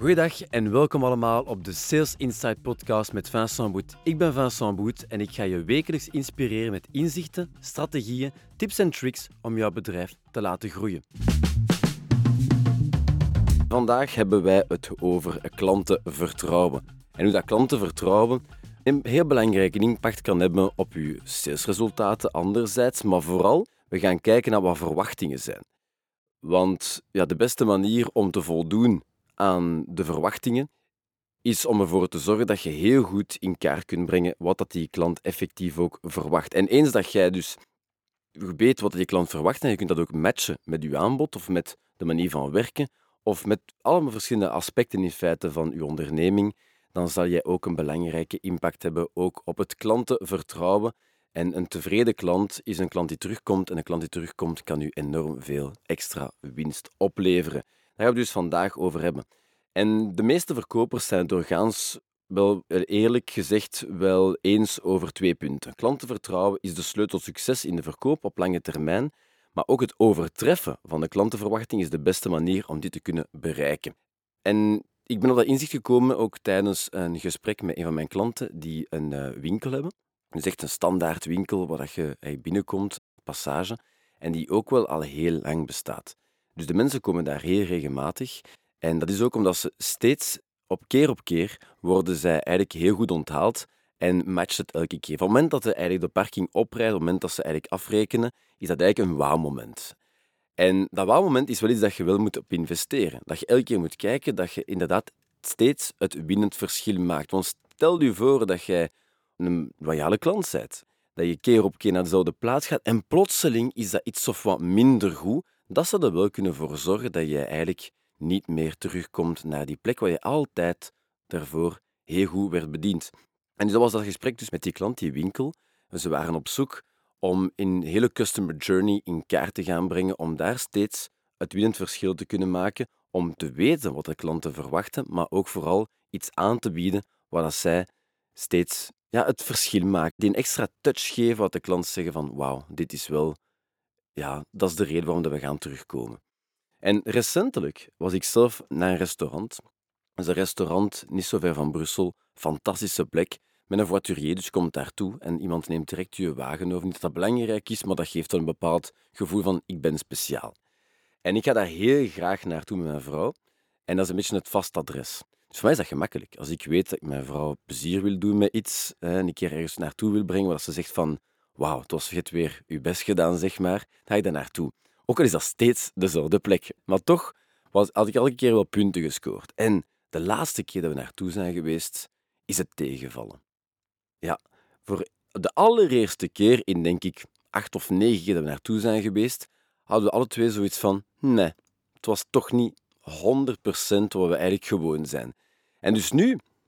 Goedendag en welkom allemaal op de Sales Insight podcast met Vincent Boet. Ik ben Vincent Boet en ik ga je wekelijks inspireren met inzichten, strategieën, tips en tricks om jouw bedrijf te laten groeien. Vandaag hebben wij het over klantenvertrouwen. En hoe dat klantenvertrouwen een heel belangrijke impact kan hebben op je salesresultaten anderzijds, maar vooral, we gaan kijken naar wat verwachtingen zijn. Want ja, de beste manier om te voldoen aan de verwachtingen is om ervoor te zorgen dat je heel goed in kaart kunt brengen wat dat die klant effectief ook verwacht. En eens dat jij dus weet wat die klant verwacht en je kunt dat ook matchen met je aanbod of met de manier van werken of met allemaal verschillende aspecten in feite van je onderneming, dan zal jij ook een belangrijke impact hebben ook op het klantenvertrouwen. En een tevreden klant is een klant die terugkomt en een klant die terugkomt kan u enorm veel extra winst opleveren. Daar gaan we dus vandaag over hebben. En de meeste verkopers zijn doorgaans wel eerlijk gezegd wel eens over twee punten. Klantenvertrouwen is de sleutel tot succes in de verkoop op lange termijn, maar ook het overtreffen van de klantenverwachting is de beste manier om dit te kunnen bereiken. En ik ben op dat inzicht gekomen ook tijdens een gesprek met een van mijn klanten die een uh, winkel hebben. Dus echt een standaard winkel waar je binnenkomt, passage, en die ook wel al heel lang bestaat. Dus de mensen komen daar heel regelmatig. En dat is ook omdat ze steeds, op keer op keer, worden zij eigenlijk heel goed onthaald en matcht het elke keer. Op het moment dat ze eigenlijk de parking oprijden, op het moment dat ze eigenlijk afrekenen, is dat eigenlijk een wauw-moment. En dat wauw-moment is wel iets dat je wel moet op investeren. Dat je elke keer moet kijken dat je inderdaad steeds het winnend verschil maakt. Want stel je voor dat jij een loyale klant bent, dat je keer op keer naar dezelfde plaats gaat en plotseling is dat iets of wat minder goed, dat zou er wel kunnen voor zorgen dat je eigenlijk niet meer terugkomt naar die plek waar je altijd daarvoor heel goed werd bediend. En dus dat was dat gesprek dus met die klant, die winkel. Ze waren op zoek om in hele customer journey in kaart te gaan brengen, om daar steeds het winnend verschil te kunnen maken, om te weten wat de klanten verwachten, maar ook vooral iets aan te bieden waar dat zij steeds ja, het verschil maken. Die een extra touch geven wat de klanten zeggen van wauw, dit is wel ja, dat is de reden waarom we gaan terugkomen. En recentelijk was ik zelf naar een restaurant. Dat is een restaurant niet zo ver van Brussel, fantastische plek, met een voiturier, dus je komt daartoe en iemand neemt direct je wagen over. Niet dat dat belangrijk is, maar dat geeft een bepaald gevoel van ik ben speciaal. En ik ga daar heel graag naartoe met mijn vrouw. En dat is een beetje het vast adres. Dus voor mij is dat gemakkelijk. Als ik weet dat ik mijn vrouw plezier wil doen met iets en een keer ergens naartoe wil brengen, waar ze zegt van wauw, het was je het weer je best gedaan, zeg maar, ga ik daar naartoe. Ook al is dat steeds dezelfde plek. Maar toch was, had ik elke keer wel punten gescoord. En de laatste keer dat we naartoe zijn geweest, is het tegenvallen. Ja, voor de allereerste keer in, denk ik, acht of negen keer dat we naartoe zijn geweest, hadden we alle twee zoiets van, nee, het was toch niet 100% wat we eigenlijk gewoon zijn. En dus nu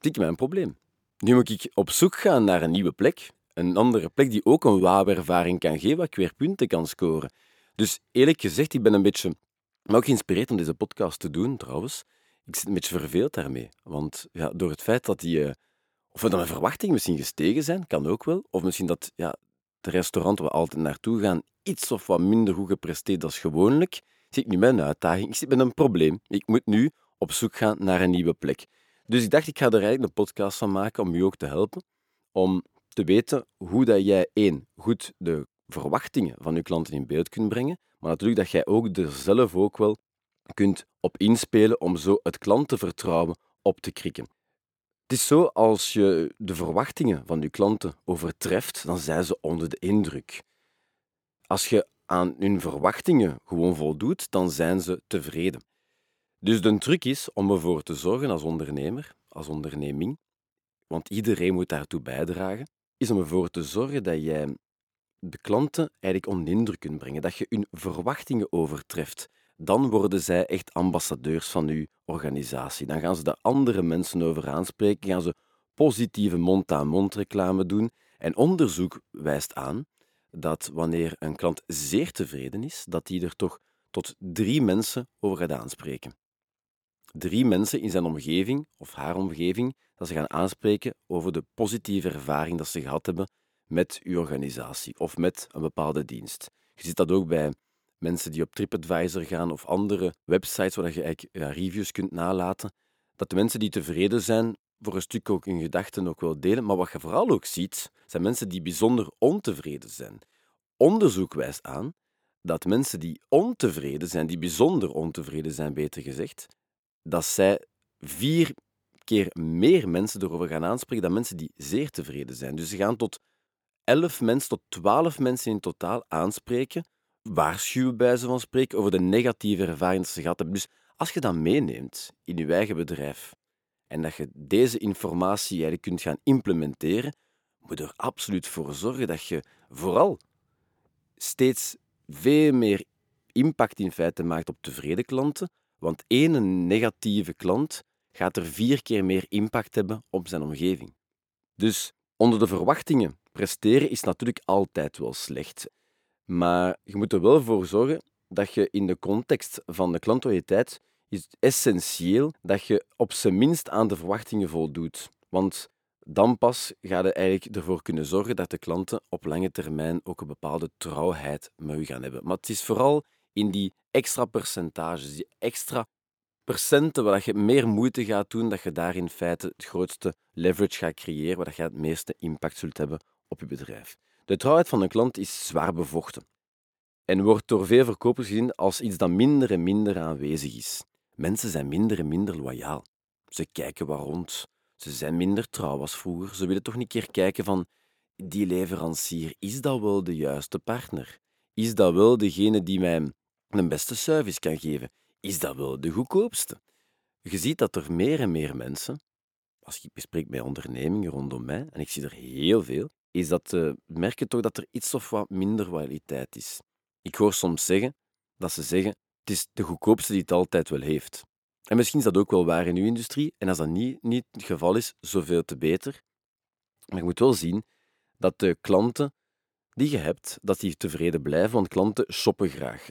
zie ik mijn probleem. Nu moet ik op zoek gaan naar een nieuwe plek, een andere plek die ook een wauw-ervaring kan geven, waar ik weer punten kan scoren. Dus eerlijk gezegd, ik ben een beetje, maar ook geïnspireerd om deze podcast te doen trouwens. Ik zit een beetje verveeld daarmee. Want ja, door het feit dat die, uh, of dat mijn verwachtingen misschien gestegen zijn, kan ook wel. Of misschien dat ja, het restaurant waar we altijd naartoe gaan iets of wat minder goed gepresteerd als gewoonlijk, zit ik nu met een uitdaging. Ik zit met een probleem. Ik moet nu op zoek gaan naar een nieuwe plek. Dus ik dacht, ik ga er eigenlijk een podcast van maken om u ook te helpen. Om te weten hoe dat jij één, goed de verwachtingen van je klanten in beeld kunt brengen, maar natuurlijk dat jij ook er zelf ook wel kunt op inspelen om zo het klantenvertrouwen op te krikken. Het is zo, als je de verwachtingen van je klanten overtreft, dan zijn ze onder de indruk. Als je aan hun verwachtingen gewoon voldoet, dan zijn ze tevreden. Dus de truc is om ervoor te zorgen als ondernemer, als onderneming, want iedereen moet daartoe bijdragen, is om ervoor te zorgen dat jij de klanten eigenlijk onder kunt brengen, dat je hun verwachtingen overtreft. Dan worden zij echt ambassadeurs van uw organisatie. Dan gaan ze daar andere mensen over aanspreken, gaan ze positieve mond-aan-mond reclame doen. En onderzoek wijst aan dat wanneer een klant zeer tevreden is, dat hij er toch tot drie mensen over gaat aanspreken. Drie mensen in zijn omgeving of haar omgeving dat ze gaan aanspreken over de positieve ervaring dat ze gehad hebben met uw organisatie of met een bepaalde dienst. Je ziet dat ook bij mensen die op TripAdvisor gaan of andere websites waar je eigenlijk reviews kunt nalaten. dat de mensen die tevreden zijn, voor een stuk ook hun gedachten ook wel delen. Maar wat je vooral ook ziet, zijn mensen die bijzonder ontevreden zijn. Onderzoek wijst aan dat mensen die ontevreden zijn, die bijzonder ontevreden zijn, beter gezegd, dat zij vier keer meer mensen erover gaan aanspreken dan mensen die zeer tevreden zijn. Dus ze gaan tot 11 mensen, tot 12 mensen in totaal aanspreken, waarschuwen bij ze van spreken over de negatieve ervaringen die ze gehad hebben. Dus als je dat meeneemt in je eigen bedrijf en dat je deze informatie eigenlijk kunt gaan implementeren, moet er absoluut voor zorgen dat je vooral steeds veel meer impact in feite maakt op tevreden klanten, want één negatieve klant gaat er vier keer meer impact hebben op zijn omgeving. Dus onder de verwachtingen presteren is natuurlijk altijd wel slecht. Maar je moet er wel voor zorgen dat je in de context van de klantloyaliteit is essentieel dat je op zijn minst aan de verwachtingen voldoet. Want dan pas ga je eigenlijk ervoor kunnen zorgen dat de klanten op lange termijn ook een bepaalde trouwheid met gaan hebben. Maar het is vooral in die extra percentages, die extra percenten waar je meer moeite gaat doen, dat je daar in feite het grootste leverage gaat creëren, waar je het meeste impact zult hebben op je bedrijf. De trouwheid van een klant is zwaar bevochten en wordt door veel verkopers gezien als iets dat minder en minder aanwezig is. Mensen zijn minder en minder loyaal. Ze kijken waar rond. Ze zijn minder trouw als vroeger. Ze willen toch een keer kijken van die leverancier, is dat wel de juiste partner? Is dat wel degene die mij een beste service kan geven? Is dat wel de goedkoopste? Je ziet dat er meer en meer mensen, als ik bespreek met ondernemingen rondom mij, en ik zie er heel veel, is dat uh, merken toch dat er iets of wat minder kwaliteit is. Ik hoor soms zeggen dat ze zeggen het is de goedkoopste die het altijd wel heeft. En misschien is dat ook wel waar in uw industrie. En als dat niet, niet het geval is, zoveel te beter. Maar je moet wel zien dat de klanten die je hebt, dat die tevreden blijven, want klanten shoppen graag.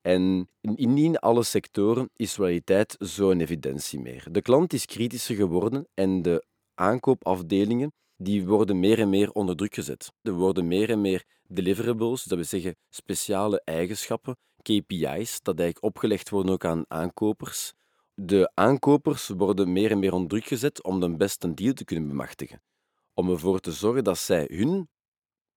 En in niet alle sectoren is kwaliteit zo'n evidentie meer. De klant is kritischer geworden en de aankoopafdelingen die worden meer en meer onder druk gezet. Er worden meer en meer deliverables, dat wil zeggen speciale eigenschappen, KPI's, dat eigenlijk opgelegd worden ook aan aankopers. De aankopers worden meer en meer onder druk gezet om de beste deal te kunnen bemachtigen. Om ervoor te zorgen dat zij hun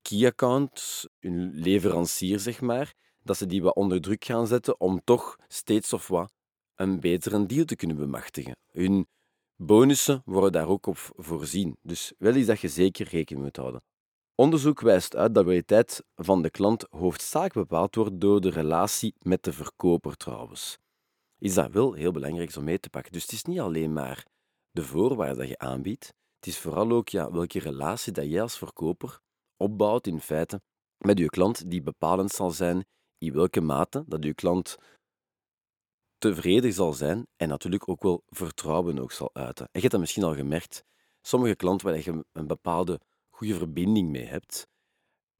key-account, hun leverancier zeg maar, dat ze die wat onder druk gaan zetten om toch steeds of wat een betere deal te kunnen bemachtigen. Hun bonussen worden daar ook op voorzien, dus wel iets dat je zeker rekening moet houden. Onderzoek wijst uit dat de kwaliteit van de klant hoofdzakelijk bepaald wordt door de relatie met de verkoper trouwens. Is dat wel heel belangrijk om mee te pakken. Dus het is niet alleen maar de voorwaarden dat je aanbiedt, het is vooral ook ja, welke relatie dat jij als verkoper opbouwt in feite met je klant die bepalend zal zijn in welke mate dat je klant tevreden zal zijn en natuurlijk ook wel vertrouwen ook zal uiten. En je hebt dat misschien al gemerkt. Sommige klanten waar je een bepaalde goede verbinding mee hebt,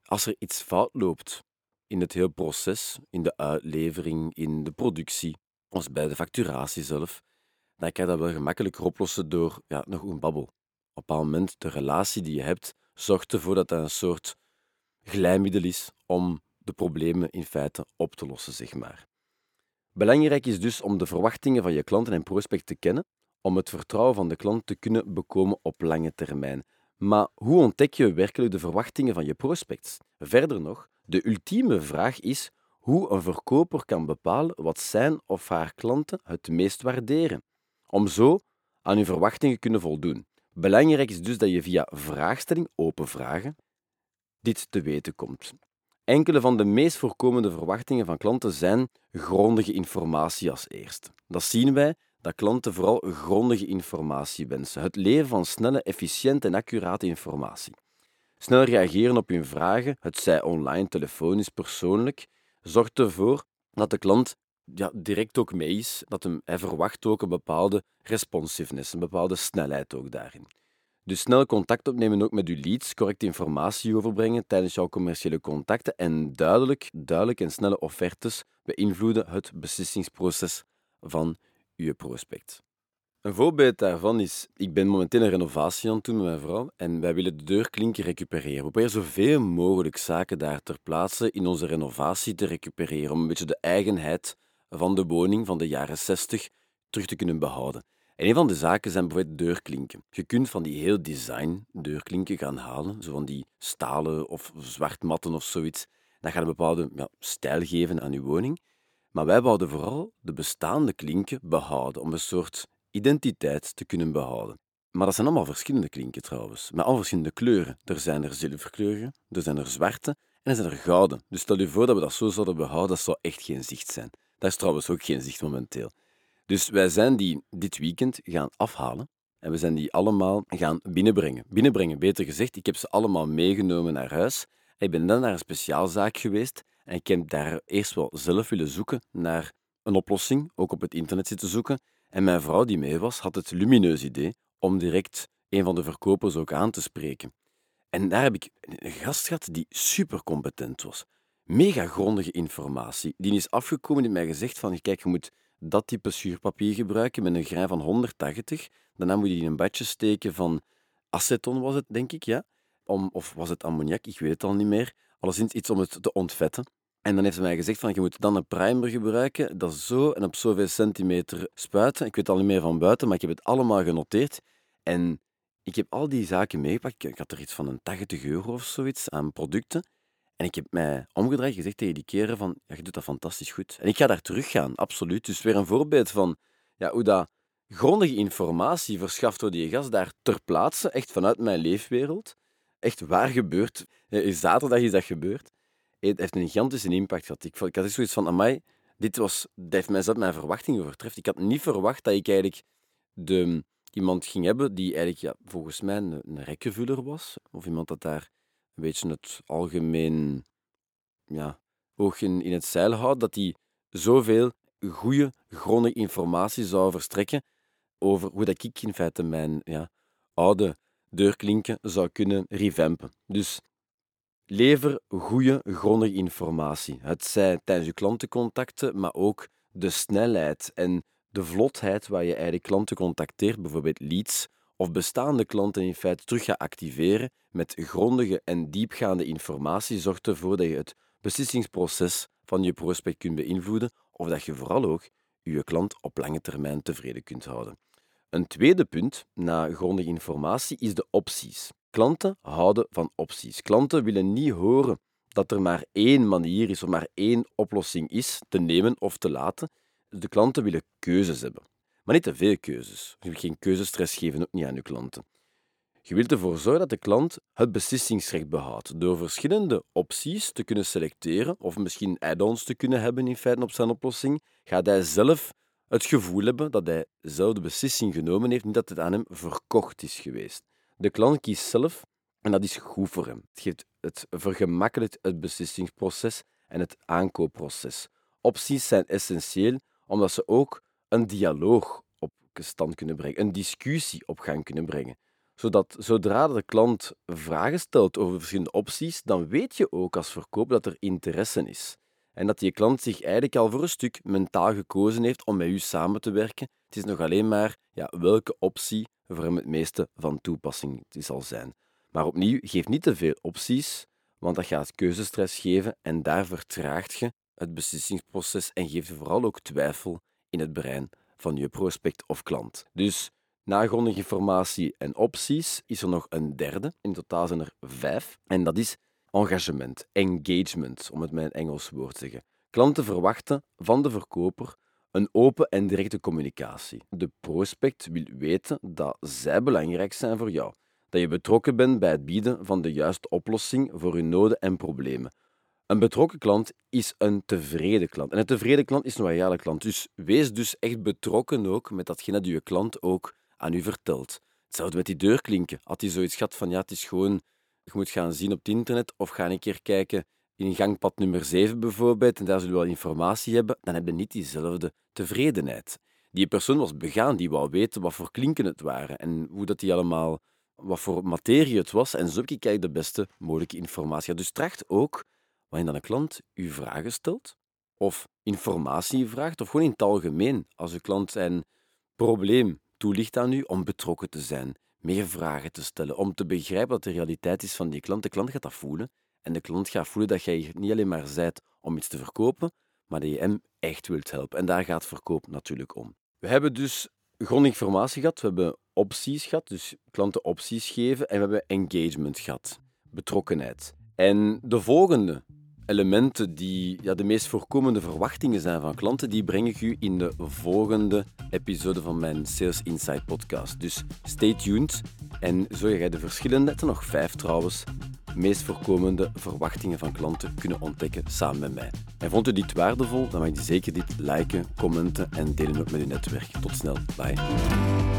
als er iets fout loopt in het hele proces, in de uitlevering, in de productie, of bij de facturatie zelf, dan kan je dat wel gemakkelijker oplossen door ja, nog een babbel. Op een bepaald moment, de relatie die je hebt, zorgt ervoor dat dat een soort glijmiddel is om de problemen in feite op te lossen, zeg maar. Belangrijk is dus om de verwachtingen van je klanten en prospect te kennen, om het vertrouwen van de klant te kunnen bekomen op lange termijn. Maar hoe ontdek je werkelijk de verwachtingen van je prospects? Verder nog, de ultieme vraag is hoe een verkoper kan bepalen wat zijn of haar klanten het meest waarderen, om zo aan hun verwachtingen kunnen voldoen. Belangrijk is dus dat je via vraagstelling, open vragen, dit te weten komt. Enkele van de meest voorkomende verwachtingen van klanten zijn grondige informatie als eerste. Dat zien wij dat klanten vooral grondige informatie wensen. Het leveren van snelle, efficiënte en accurate informatie. Snel reageren op hun vragen, het zij online, telefonisch, persoonlijk, zorgt ervoor dat de klant ja, direct ook mee is, dat hem, hij verwacht ook een bepaalde responsiveness, een bepaalde snelheid ook daarin. Dus snel contact opnemen ook met uw leads, correct informatie overbrengen tijdens jouw commerciële contacten en duidelijk, duidelijk en snelle offertes beïnvloeden het beslissingsproces van uw prospect. Een voorbeeld daarvan is, ik ben momenteel een renovatie aan het doen met mijn vrouw en wij willen de deurklinker recupereren. We proberen zoveel mogelijk zaken daar ter plaatse in onze renovatie te recupereren, om een beetje de eigenheid van de woning van de jaren 60 terug te kunnen behouden. En een van de zaken zijn bijvoorbeeld deurklinken. Je kunt van die heel design deurklinken gaan halen, zo van die stalen of zwartmatten of zoiets. Dat gaat een bepaalde ja, stijl geven aan je woning. Maar wij wouden vooral de bestaande klinken behouden, om een soort identiteit te kunnen behouden. Maar dat zijn allemaal verschillende klinken trouwens, met al verschillende kleuren. Er zijn er zilverkleurige, er zijn er zwarte en er zijn er gouden. Dus stel je voor dat we dat zo zouden behouden, dat zou echt geen zicht zijn. Dat is trouwens ook geen zicht momenteel. Dus wij zijn die dit weekend gaan afhalen en we zijn die allemaal gaan binnenbrengen. Binnenbrengen, beter gezegd. Ik heb ze allemaal meegenomen naar huis. Ik ben dan naar een speciaalzaak geweest en ik heb daar eerst wel zelf willen zoeken naar een oplossing, ook op het internet zitten zoeken. En mijn vrouw die mee was, had het lumineus idee om direct een van de verkopers ook aan te spreken. En daar heb ik een gast gehad die super competent was. Mega grondige informatie. Die is afgekomen en mij gezegd van, kijk, je moet dat type schuurpapier gebruiken met een grijn van 180. Daarna moet je in een badje steken van aceton, was het, denk ik, ja? Om, of was het ammoniak? Ik weet het al niet meer. Alleszins iets om het te ontvetten. En dan heeft ze mij gezegd van, je moet dan een primer gebruiken, dat zo en op zoveel centimeter spuiten. Ik weet al niet meer van buiten, maar ik heb het allemaal genoteerd. En ik heb al die zaken meegepakt. Ik had er iets van een 80 euro of zoiets aan producten. En ik heb mij omgedraaid gezegd tegen die keren van, ja, je doet dat fantastisch goed. En ik ga daar teruggaan, absoluut. Dus weer een voorbeeld van ja, hoe dat grondige informatie verschaft door die gast daar ter plaatse, echt vanuit mijn leefwereld. Echt waar gebeurt. Zaterdag is dat gebeurd. Het heeft een gigantische impact gehad. Ik, ik had zoiets van, amai, dit, was, heeft mij zelf mijn verwachtingen overtreft. Ik had niet verwacht dat ik eigenlijk de, iemand ging hebben die eigenlijk ja, volgens mij een, een rekkenvuller was. Of iemand dat daar een beetje het algemeen ja, oog in, in het zeil houdt, dat die zoveel goede, grondige informatie zou verstrekken over hoe dat ik in feite mijn ja, oude deurklinken zou kunnen revampen. Dus lever goede, grondige informatie. Het zij tijdens je klantencontacten, maar ook de snelheid en de vlotheid waar je eigenlijk klanten contacteert, bijvoorbeeld leads, of bestaande klanten in feite terug gaat activeren met grondige en diepgaande informatie, zorgt ervoor dat je het beslissingsproces van je prospect kunt beïnvloeden of dat je vooral ook je klant op lange termijn tevreden kunt houden. Een tweede punt na grondige informatie is de opties. Klanten houden van opties. Klanten willen niet horen dat er maar één manier is of maar één oplossing is te nemen of te laten. De klanten willen keuzes hebben. Maar niet te veel keuzes. Je wilt geen keuzestress geven, ook niet aan je klanten. Je wilt ervoor zorgen dat de klant het beslissingsrecht behoudt door verschillende opties te kunnen selecteren of misschien add-ons te kunnen hebben in feite op zijn oplossing, gaat hij zelf het gevoel hebben dat hij zelf de beslissing genomen heeft, niet dat het aan hem verkocht is geweest. De klant kiest zelf en dat is goed voor hem. Het, geeft, het vergemakkelijkt het beslissingsproces en het aankoopproces. Opties zijn essentieel omdat ze ook een dialoog op stand kunnen brengen, een discussie op gang kunnen brengen. Zodat zodra de klant vragen stelt over verschillende opties, dan weet je ook als verkoop dat er interesse is. En dat die klant zich eigenlijk al voor een stuk mentaal gekozen heeft om met u samen te werken. Het is nog alleen maar ja, welke optie voor hem het meeste van toepassing zal zijn. Maar opnieuw, geef niet te veel opties, want dat gaat keuzestress geven en daar vertraagt je het beslissingsproces en geeft je vooral ook twijfel in het brein van je prospect of klant. Dus na grondige informatie en opties is er nog een derde. In totaal zijn er vijf. En dat is engagement, engagement, om het met een Engels woord te zeggen. Klanten verwachten van de verkoper een open en directe communicatie. De prospect wil weten dat zij belangrijk zijn voor jou. Dat je betrokken bent bij het bieden van de juiste oplossing voor hun noden en problemen. Een betrokken klant is een tevreden klant. En een tevreden klant is een loyale klant. Dus wees dus echt betrokken ook met datgene dat je klant ook aan u vertelt. Hetzelfde met die deurklinken. Had hij zoiets gehad van, ja, het is gewoon... Je moet gaan zien op het internet of ga een keer kijken in gangpad nummer 7 bijvoorbeeld en daar zullen we wel informatie hebben, dan hebben we niet diezelfde tevredenheid. Die persoon was begaan, die wou weten wat voor klinken het waren en hoe dat die allemaal, wat voor materie het was. En zo heb ik de beste mogelijke informatie. Dus tracht ook waarin dan een klant u vragen stelt, of informatie vraagt, of gewoon in het algemeen, als uw klant zijn probleem toelicht aan u, om betrokken te zijn, meer vragen te stellen, om te begrijpen wat de realiteit is van die klant. De klant gaat dat voelen en de klant gaat voelen dat jij niet alleen maar zijt om iets te verkopen, maar dat je hem echt wilt helpen. En daar gaat verkoop natuurlijk om. We hebben dus grondinformatie gehad, we hebben opties gehad, dus klanten opties geven, en we hebben engagement gehad, betrokkenheid. En de volgende elementen die ja, de meest voorkomende verwachtingen zijn van klanten, die breng ik u in de volgende episode van mijn Sales Insight podcast. Dus stay tuned en zo ga je de verschillende, er nog vijf trouwens, meest voorkomende verwachtingen van klanten kunnen ontdekken samen met mij. En vond u dit waardevol, dan mag je zeker dit liken, commenten en delen ook met uw netwerk. Tot snel, bye.